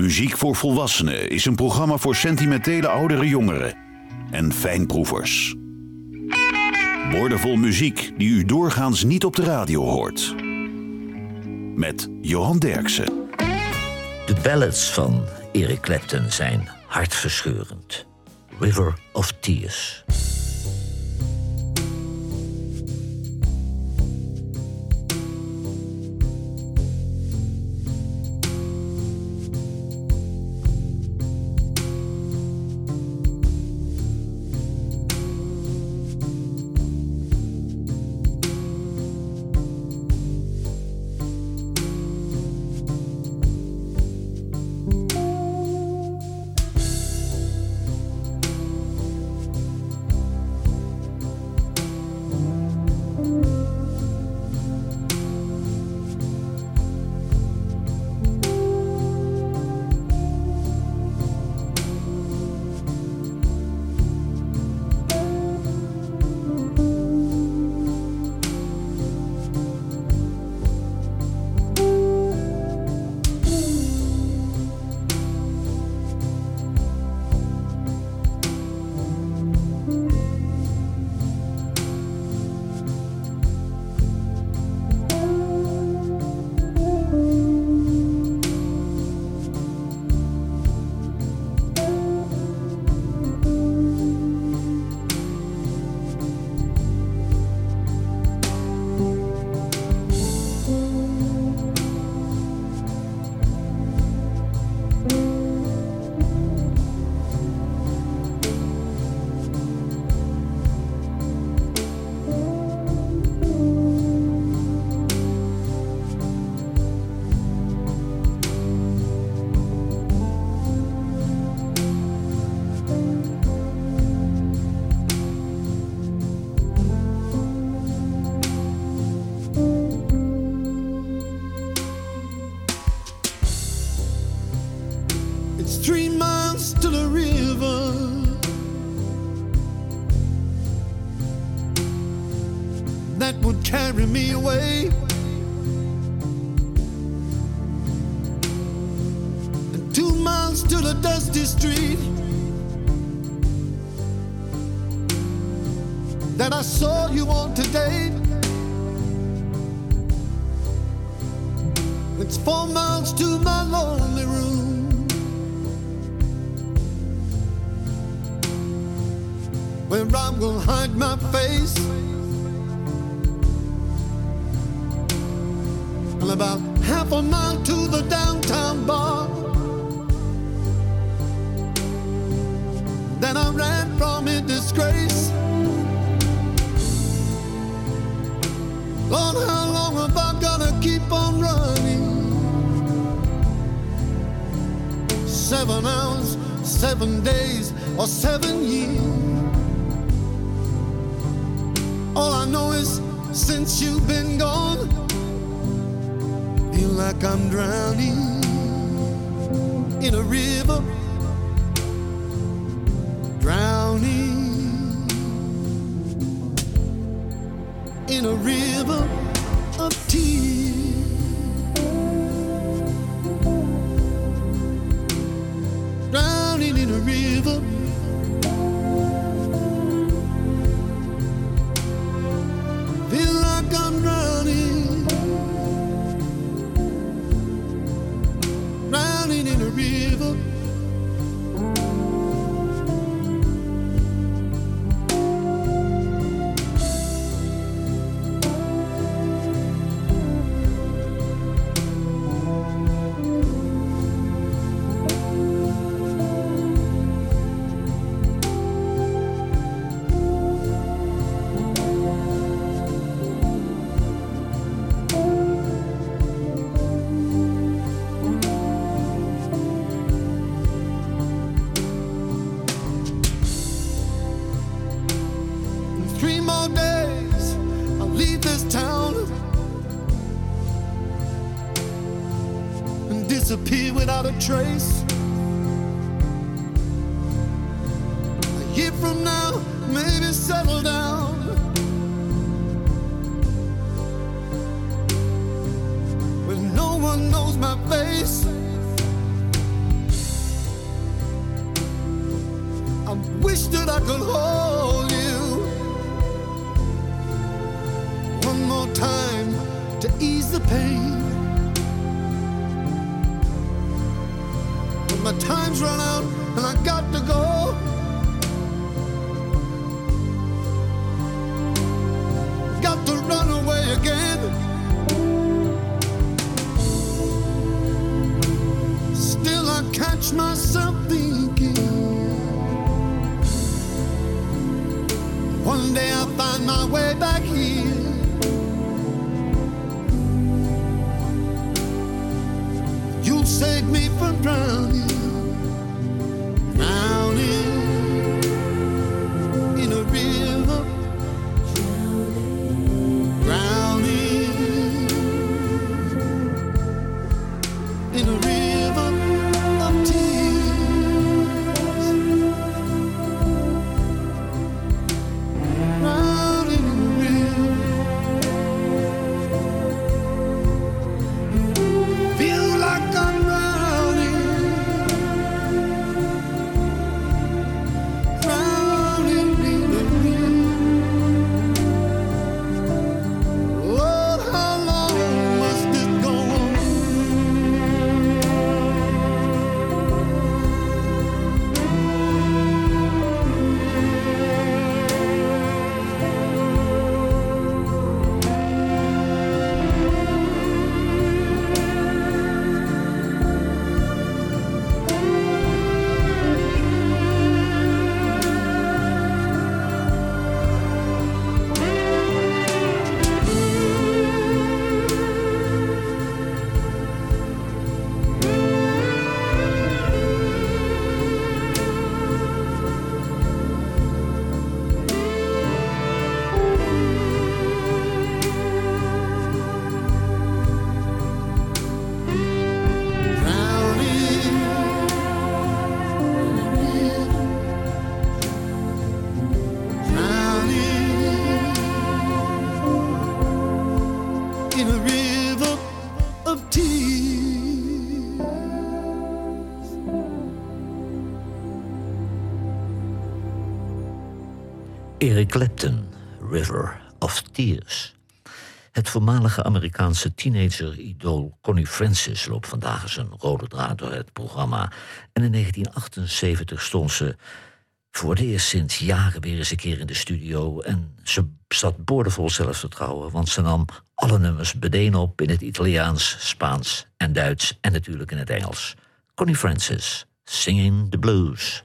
Muziek voor Volwassenen is een programma voor sentimentele oudere jongeren en fijnproevers. Woordenvol muziek die u doorgaans niet op de radio hoort. Met Johan Derksen. De ballads van Eric Clapton zijn hartverscheurend. River of Tears. From me disgrace. Lord, how long have I gotta keep on running? Seven hours, seven days, or seven years. All I know is since you've been gone, feel like I'm drowning in a river. Three more days, I'll leave this town and disappear without a trace. A year from now, maybe settle down. When no one knows my face. I wish that I could hold you. Time to ease the pain. But my time's run out and I got to go. Got to run away again. Still, I catch myself thinking. One day I'll find my way back Eric Clapton, River of Tears. Het voormalige Amerikaanse teenager-idool Connie Francis loopt vandaag eens een rode draad door het programma. En in 1978 stond ze voor het eerst sinds jaren weer eens een keer in de studio. En ze zat boordevol zelfvertrouwen, want ze nam alle nummers meteen op in het Italiaans, Spaans en Duits en natuurlijk in het Engels. Connie Francis, Singing the Blues.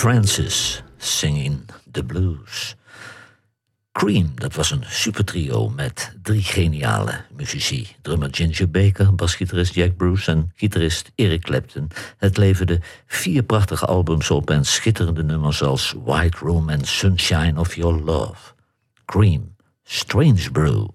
Francis, singing the blues. Cream, dat was een supertrio met drie geniale muzici. Drummer Ginger Baker, basgitarist Jack Bruce en gitarist Eric Clapton. Het leverde vier prachtige albums op en schitterende nummers als White Room en Sunshine of Your Love. Cream, Strange Brew.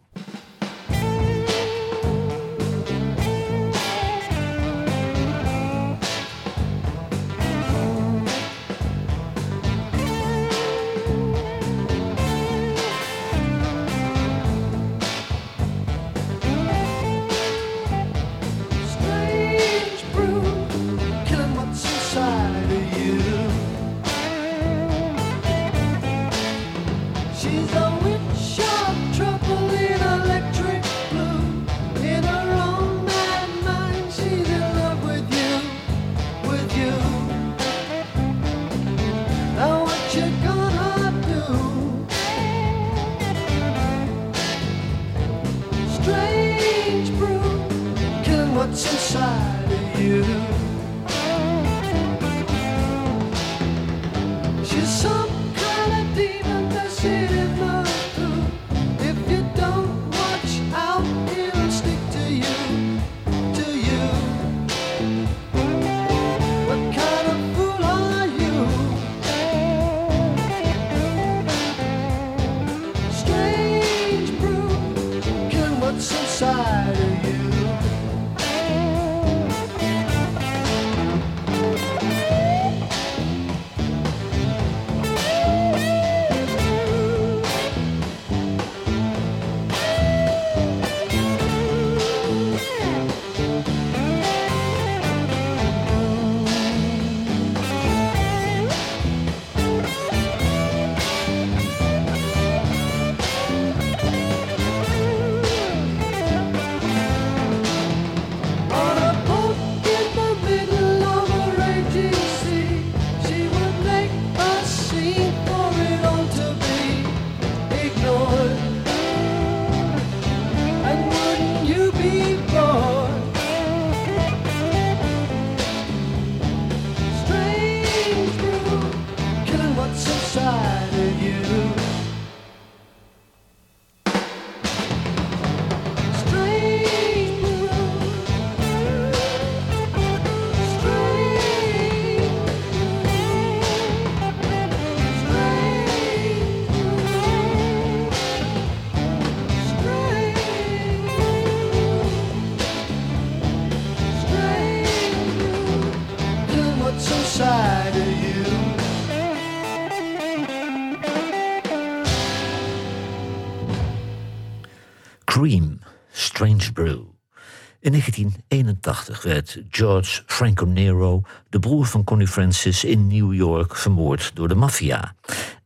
George Franco Nero, de broer van Connie Francis, in New York vermoord door de maffia.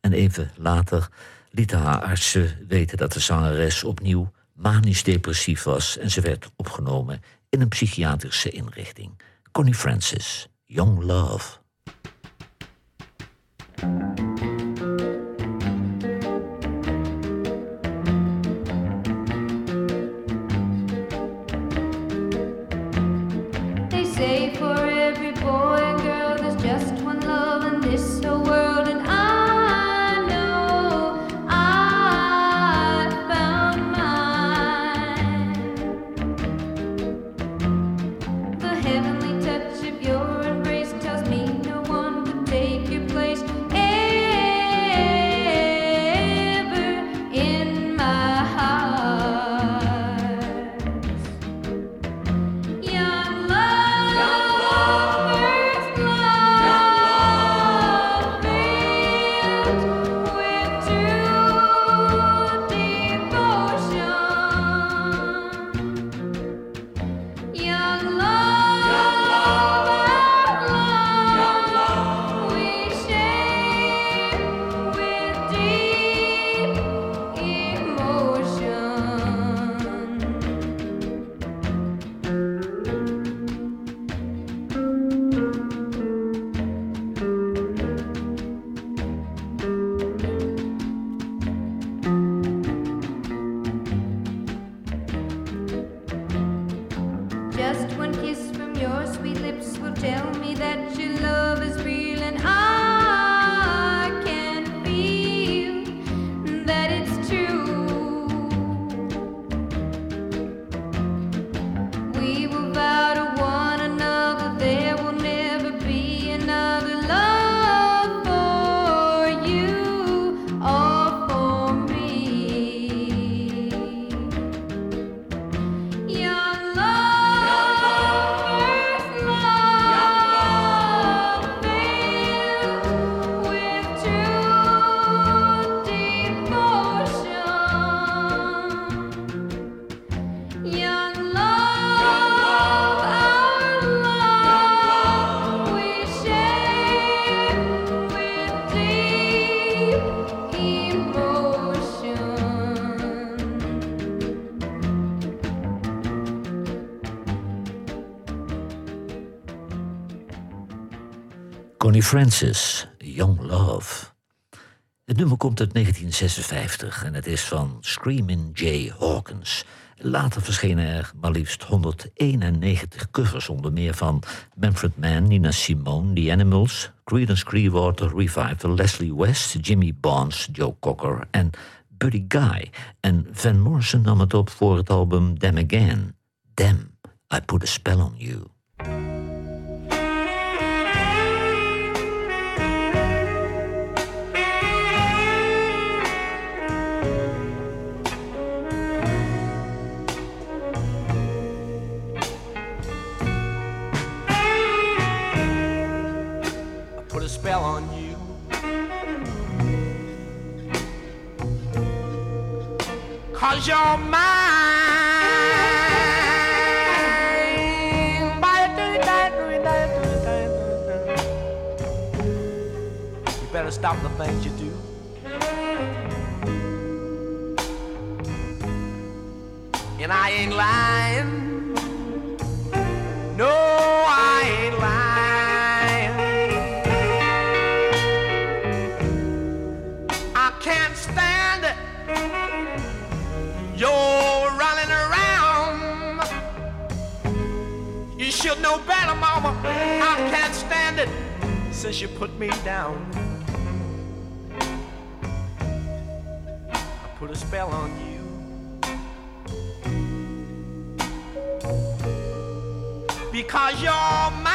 En even later lieten haar artsen weten dat de zangeres opnieuw manisch-depressief was en ze werd opgenomen in een psychiatrische inrichting. Connie Francis, Young Love. Francis, Young Love. Het nummer komt uit 1956 en het is van Screamin' Jay Hawkins. Later verschenen er maar liefst 191 covers, onder meer van Manfred Mann, Nina Simone, The Animals, Creedence Clearwater Revival, Leslie West, Jimmy Barnes, Joe Cocker en Buddy Guy. En Van Morrison nam het op voor het album Them Again. Them, I Put a Spell on You. Cause you're mine. You better stop the things you do. And I ain't lying. Know better, mama. I can't stand it since you put me down. I put a spell on you. because you're mine.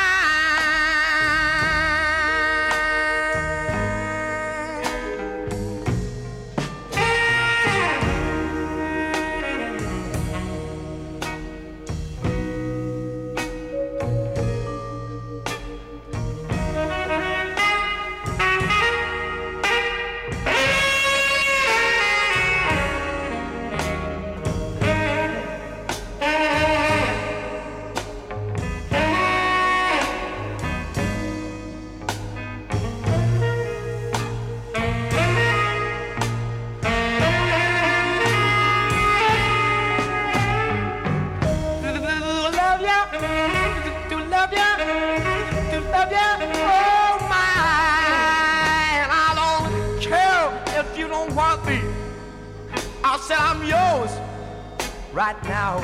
Right now.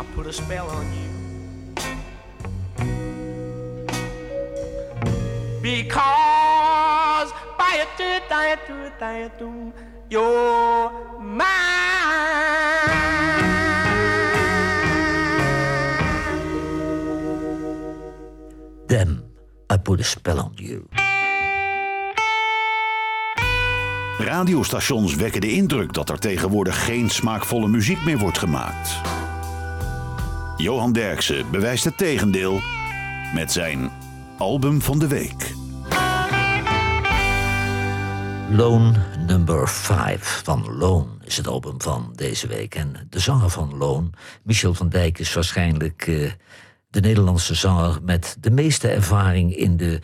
I put a spell on you. Because by it, it, it, it, it, you're mine. Them, I Put a Spell on You. Radiostations wekken de indruk dat er tegenwoordig geen smaakvolle muziek meer wordt gemaakt. Johan Derksen bewijst het tegendeel met zijn album van de week. Lone Number 5 van Lone is het album van deze week. En de zanger van Lone, Michel van Dijk, is waarschijnlijk eh, de Nederlandse zanger met de meeste ervaring in de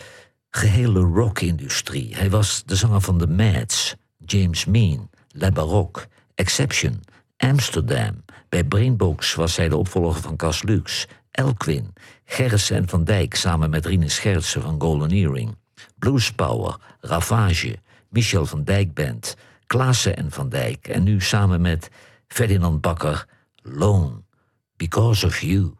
gehele rockindustrie. Hij was de zanger van The Mads, James Mean, La Baroque, Exception, Amsterdam. Bij Brainbox was hij de opvolger van Cas Lux, Elkwin, Gerritsen en Van Dijk samen met Rine Schertsen van Golden Earring, Blues Power, Ravage, Michel van Dijk Band, Klaassen en Van Dijk en nu samen met Ferdinand Bakker, Lone, Because of You.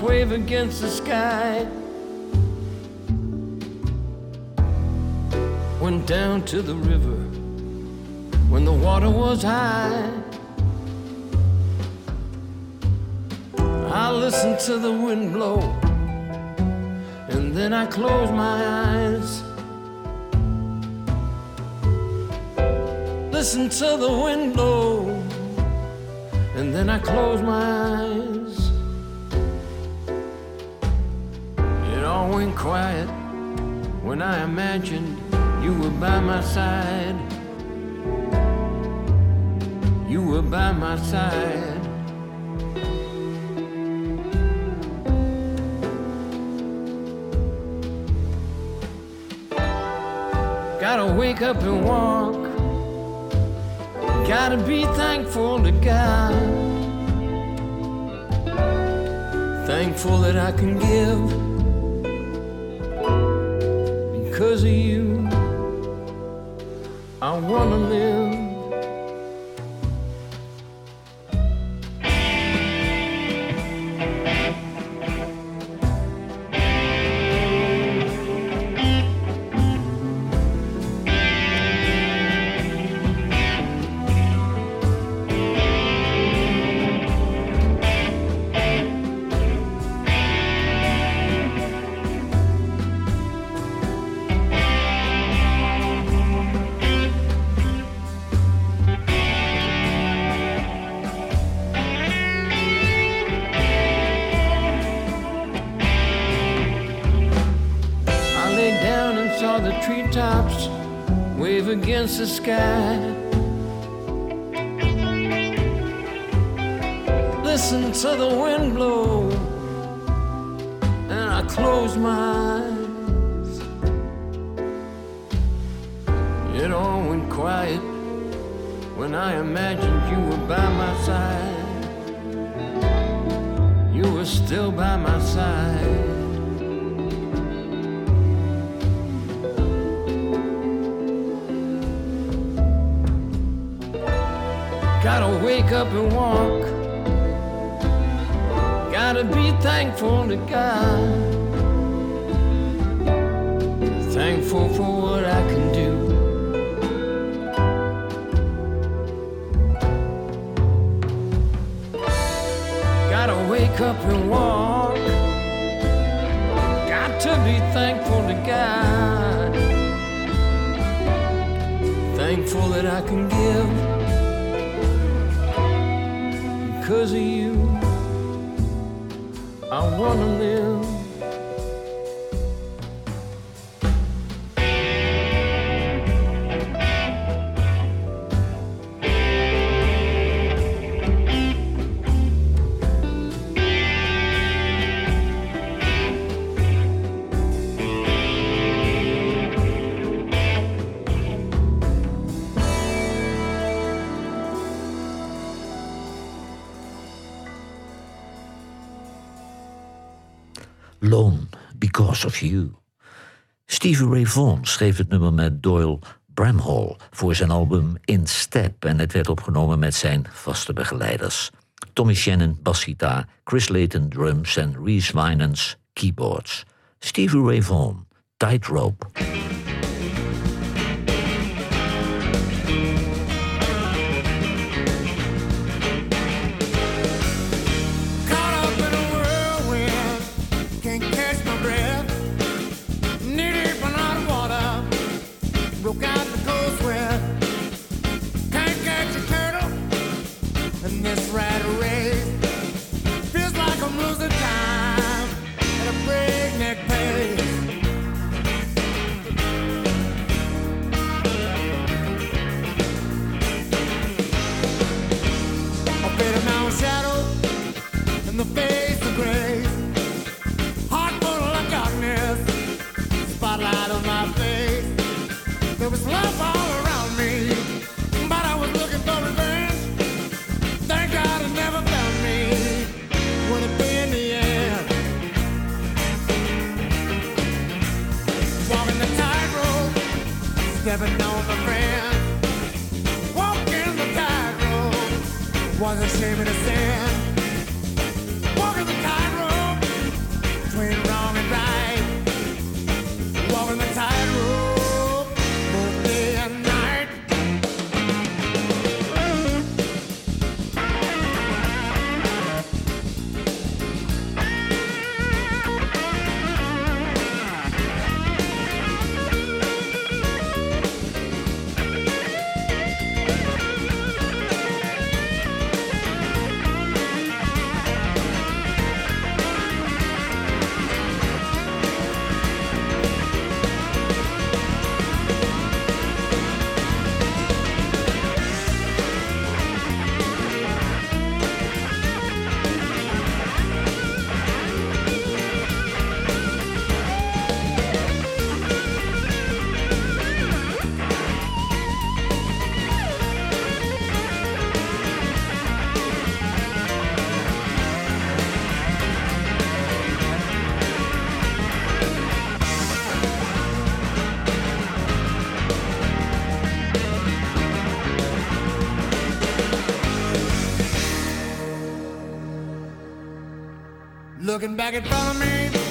wave against the sky. Went down to the river when the water was high. I listened to the wind blow, and then I closed my eyes. Listen to the wind blow, and then I closed my eyes. It quiet when I imagined you were by my side. You were by my side. Gotta wake up and walk. Gotta be thankful to God. Thankful that I can give because of you. I wanna live. The sky. Listen to the wind blow, and I close my eyes. It all went quiet when I imagined you were by my side. You were still by my side. Gotta wake up and walk. Gotta be thankful to God. Thankful for what I can do. Gotta wake up and walk. Got to be thankful to God. Thankful that I can give because of you. I wanna live. Lone Because of You. Stevie Ray Vaughan schreef het nummer met Doyle Bramhall voor zijn album In Step en het werd opgenomen met zijn vaste begeleiders. Tommy Shannon basgitaar, Chris Layton drums en Reese Winans keyboards. Stevie Ray Vaughan, Tightrope. Shame Looking back in front of me,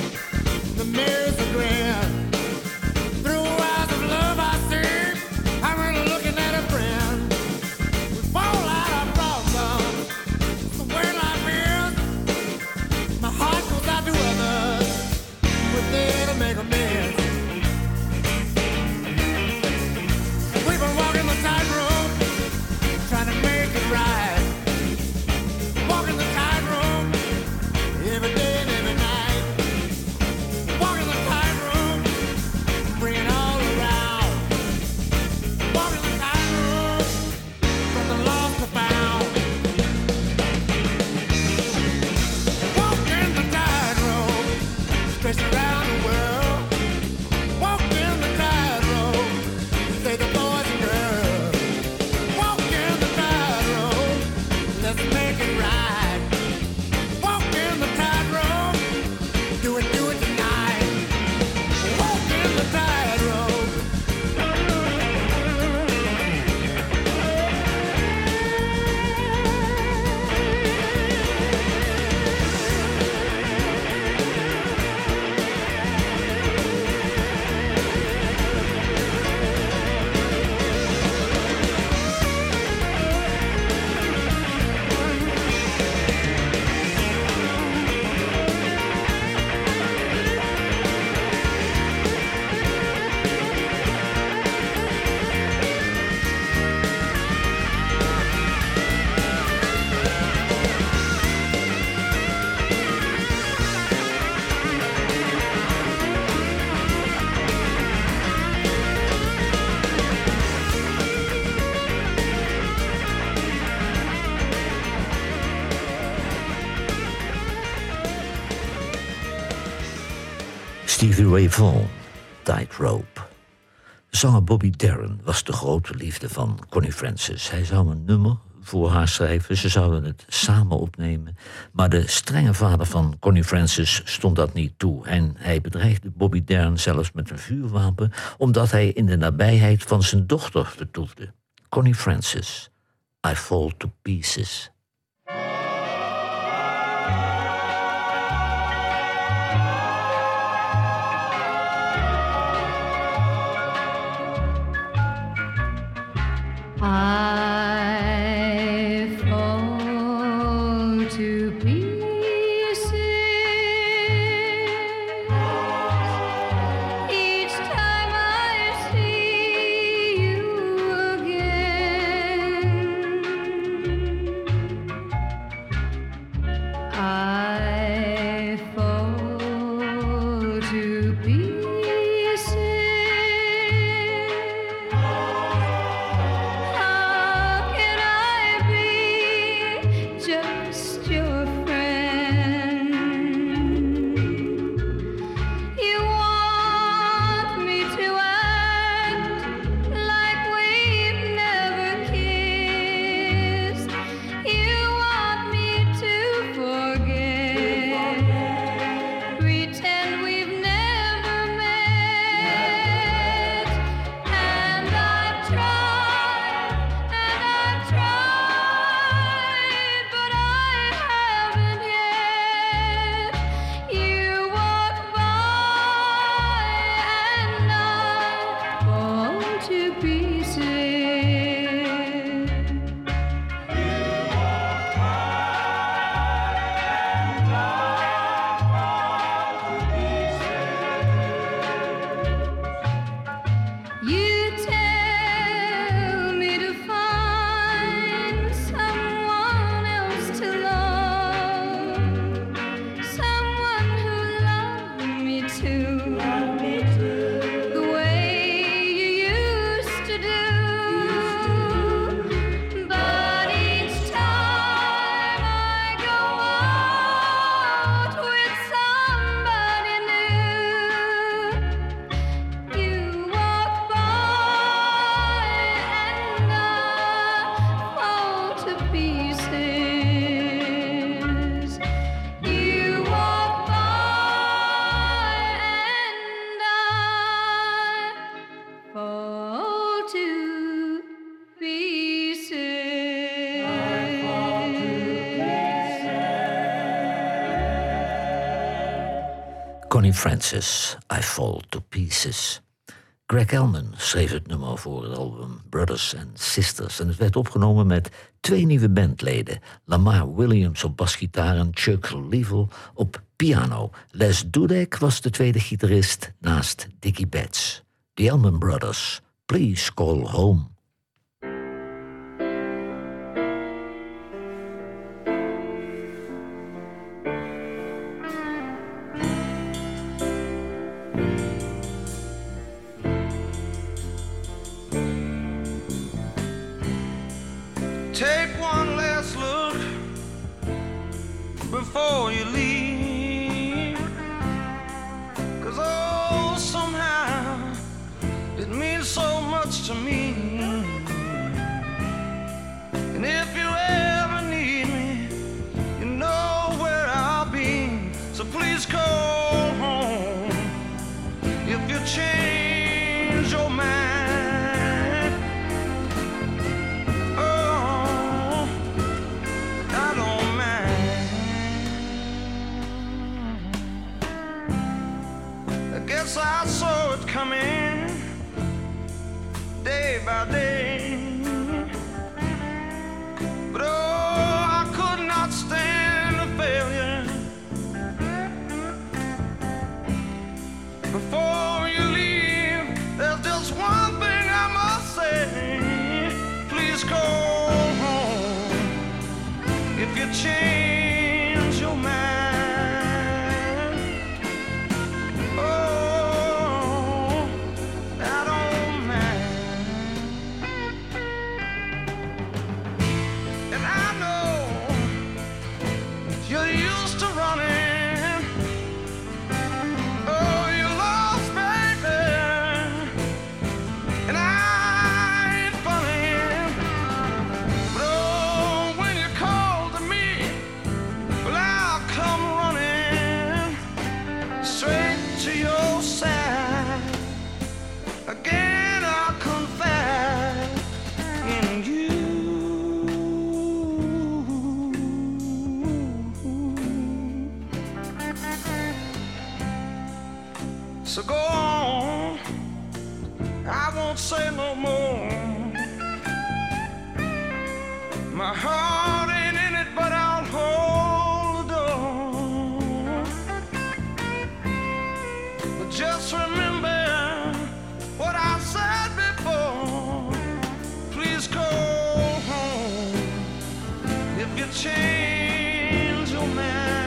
Stevie Ray Vaughan, Tightrope. Zanger Bobby Darin was de grote liefde van Connie Francis. Hij zou een nummer voor haar schrijven, ze zouden het samen opnemen. Maar de strenge vader van Connie Francis stond dat niet toe. En hij bedreigde Bobby Darin zelfs met een vuurwapen... omdat hij in de nabijheid van zijn dochter vertoefde. Connie Francis, I Fall to Pieces. 啊 Connie Francis, I Fall to Pieces. Greg Elman schreef het nummer voor het album Brothers and Sisters. En het werd opgenomen met twee nieuwe bandleden. Lamar Williams op basgitaar en Chuck Level op piano. Les Dudek was de tweede gitarist naast Dickie Betts. The Elman Brothers, Please Call Home. you change your mind.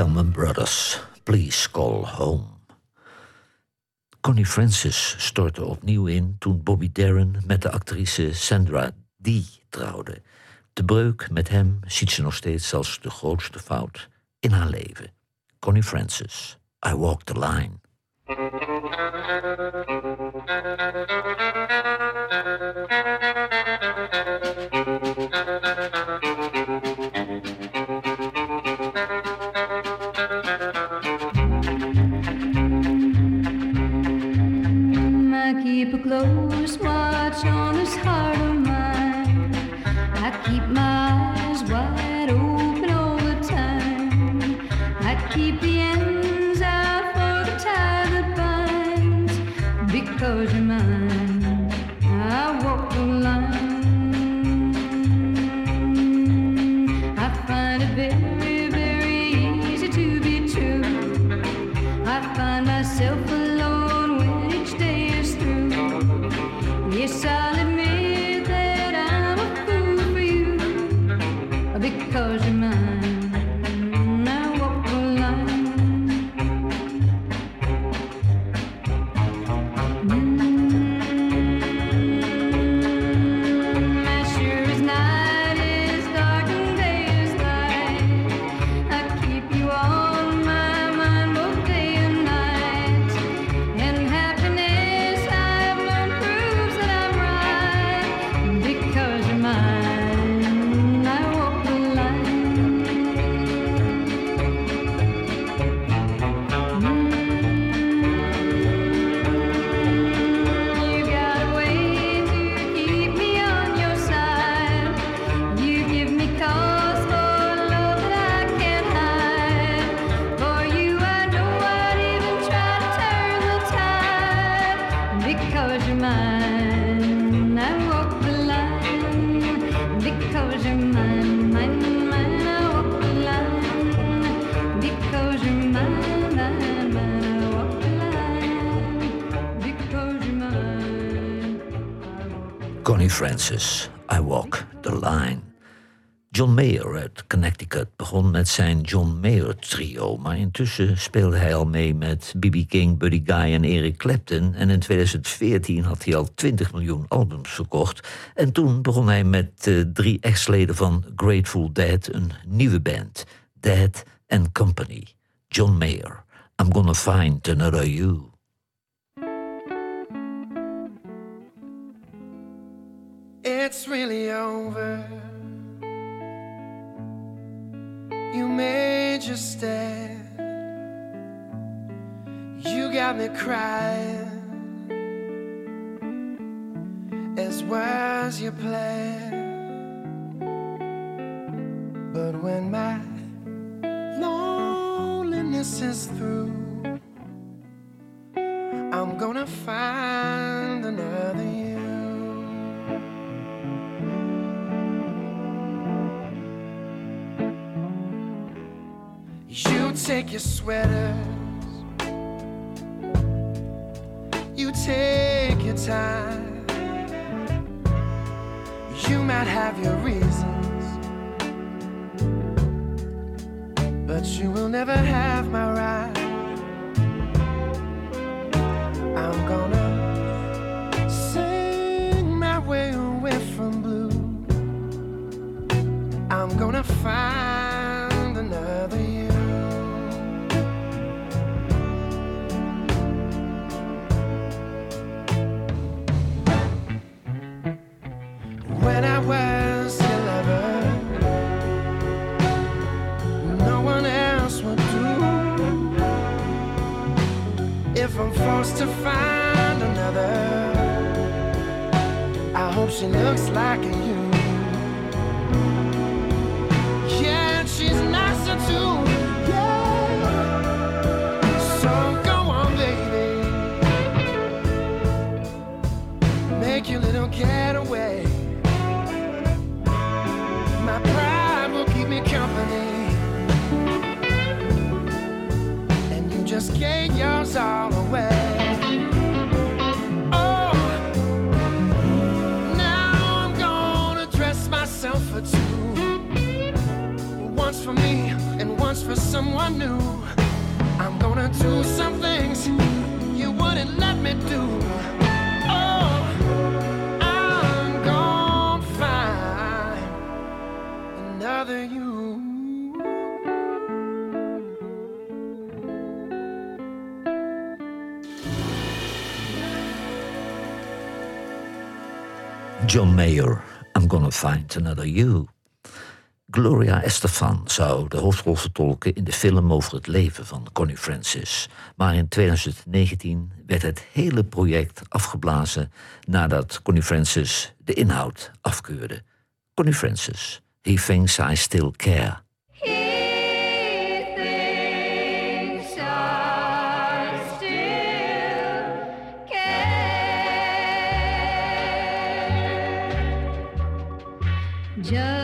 Allman Brothers, please call home. Connie Francis stortte opnieuw in toen Bobby Darren met de actrice Sandra Dee trouwde. De breuk met hem ziet ze nog steeds als de grootste fout in haar leven. Connie Francis, I Walk the Line. I Walk the Line. John Mayer uit Connecticut begon met zijn John Mayer trio, maar intussen speelde hij al mee met B.B. King, Buddy Guy en Eric Clapton. En in 2014 had hij al 20 miljoen albums verkocht. En toen begon hij met eh, drie ex-leden van Grateful Dead een nieuwe band, Dead and Company. John Mayer, I'm Gonna Find Another You. It's really over. You made your stand. You got me crying. As was your plan. But when my loneliness is through, I'm gonna find take your sweaters, you take your time. You might have your reasons, but you will never have just gave yours all away. Oh, now I'm gonna dress myself for two. Once for me and once for someone new. I'm gonna do some things you wouldn't let me do. Oh, I'm gonna find another you. John Mayer, I'm Gonna Find Another You. Gloria Estefan zou de hoofdrol vertolken in de film over het leven van Connie Francis. Maar in 2019 werd het hele project afgeblazen nadat Connie Francis de inhoud afkeurde. Connie Francis, He Thinks I Still Care. just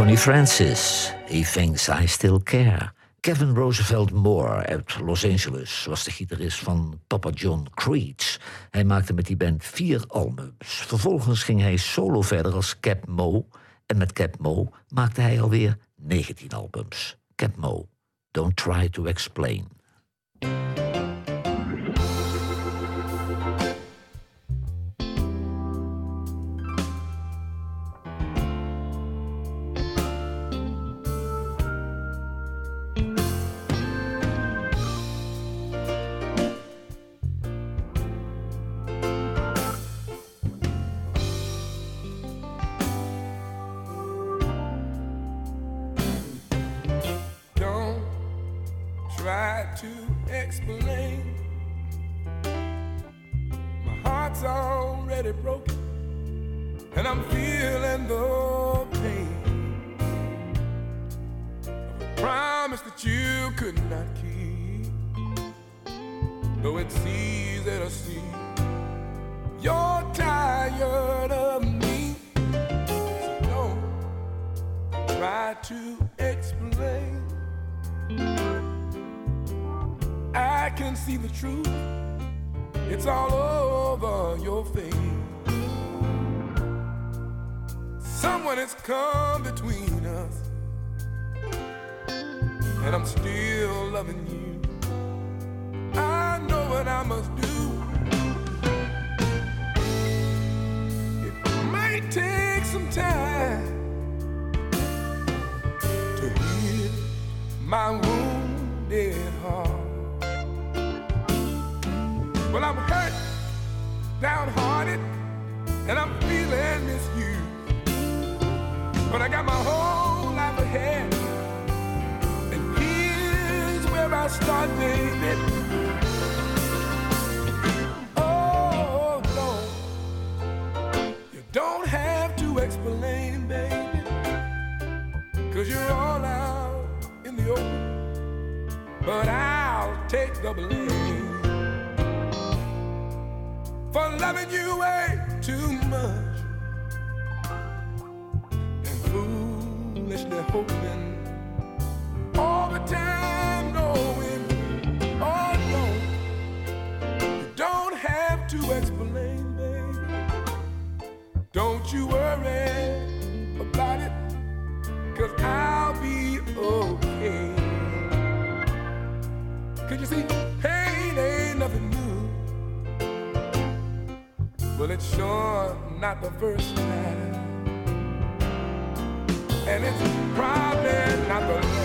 Connie Francis, He Thinks I Still Care. Kevin Roosevelt Moore uit Los Angeles was de gitarist van Papa John Creeds. Hij maakte met die band vier albums. Vervolgens ging hij solo verder als Cap Mo. En met Cap Mo maakte hij alweer 19 albums. Cap Mo, Don't Try to Explain. To explain. My heart's already broken, and I'm feeling the pain of a promise that you could not keep. Though it's easy to see you're tired of me, so don't try to explain. See the truth, it's all over your face. Someone has come between us, and I'm still loving you. I know what I must do. It might take some time to heal my wounded heart. Well, I'm hurt, downhearted, and I'm feeling misused. But I got my whole life ahead, and here's where I start, baby. Oh. You don't have to explain, baby. Cause you're all out in the open. But I'll take the blame for loving you way too much. And foolishly hoping all the time knowing oh no you don't have to explain baby don't you worry about it cause I'll be okay. Cause you see it's sure not the first time. And it's probably not the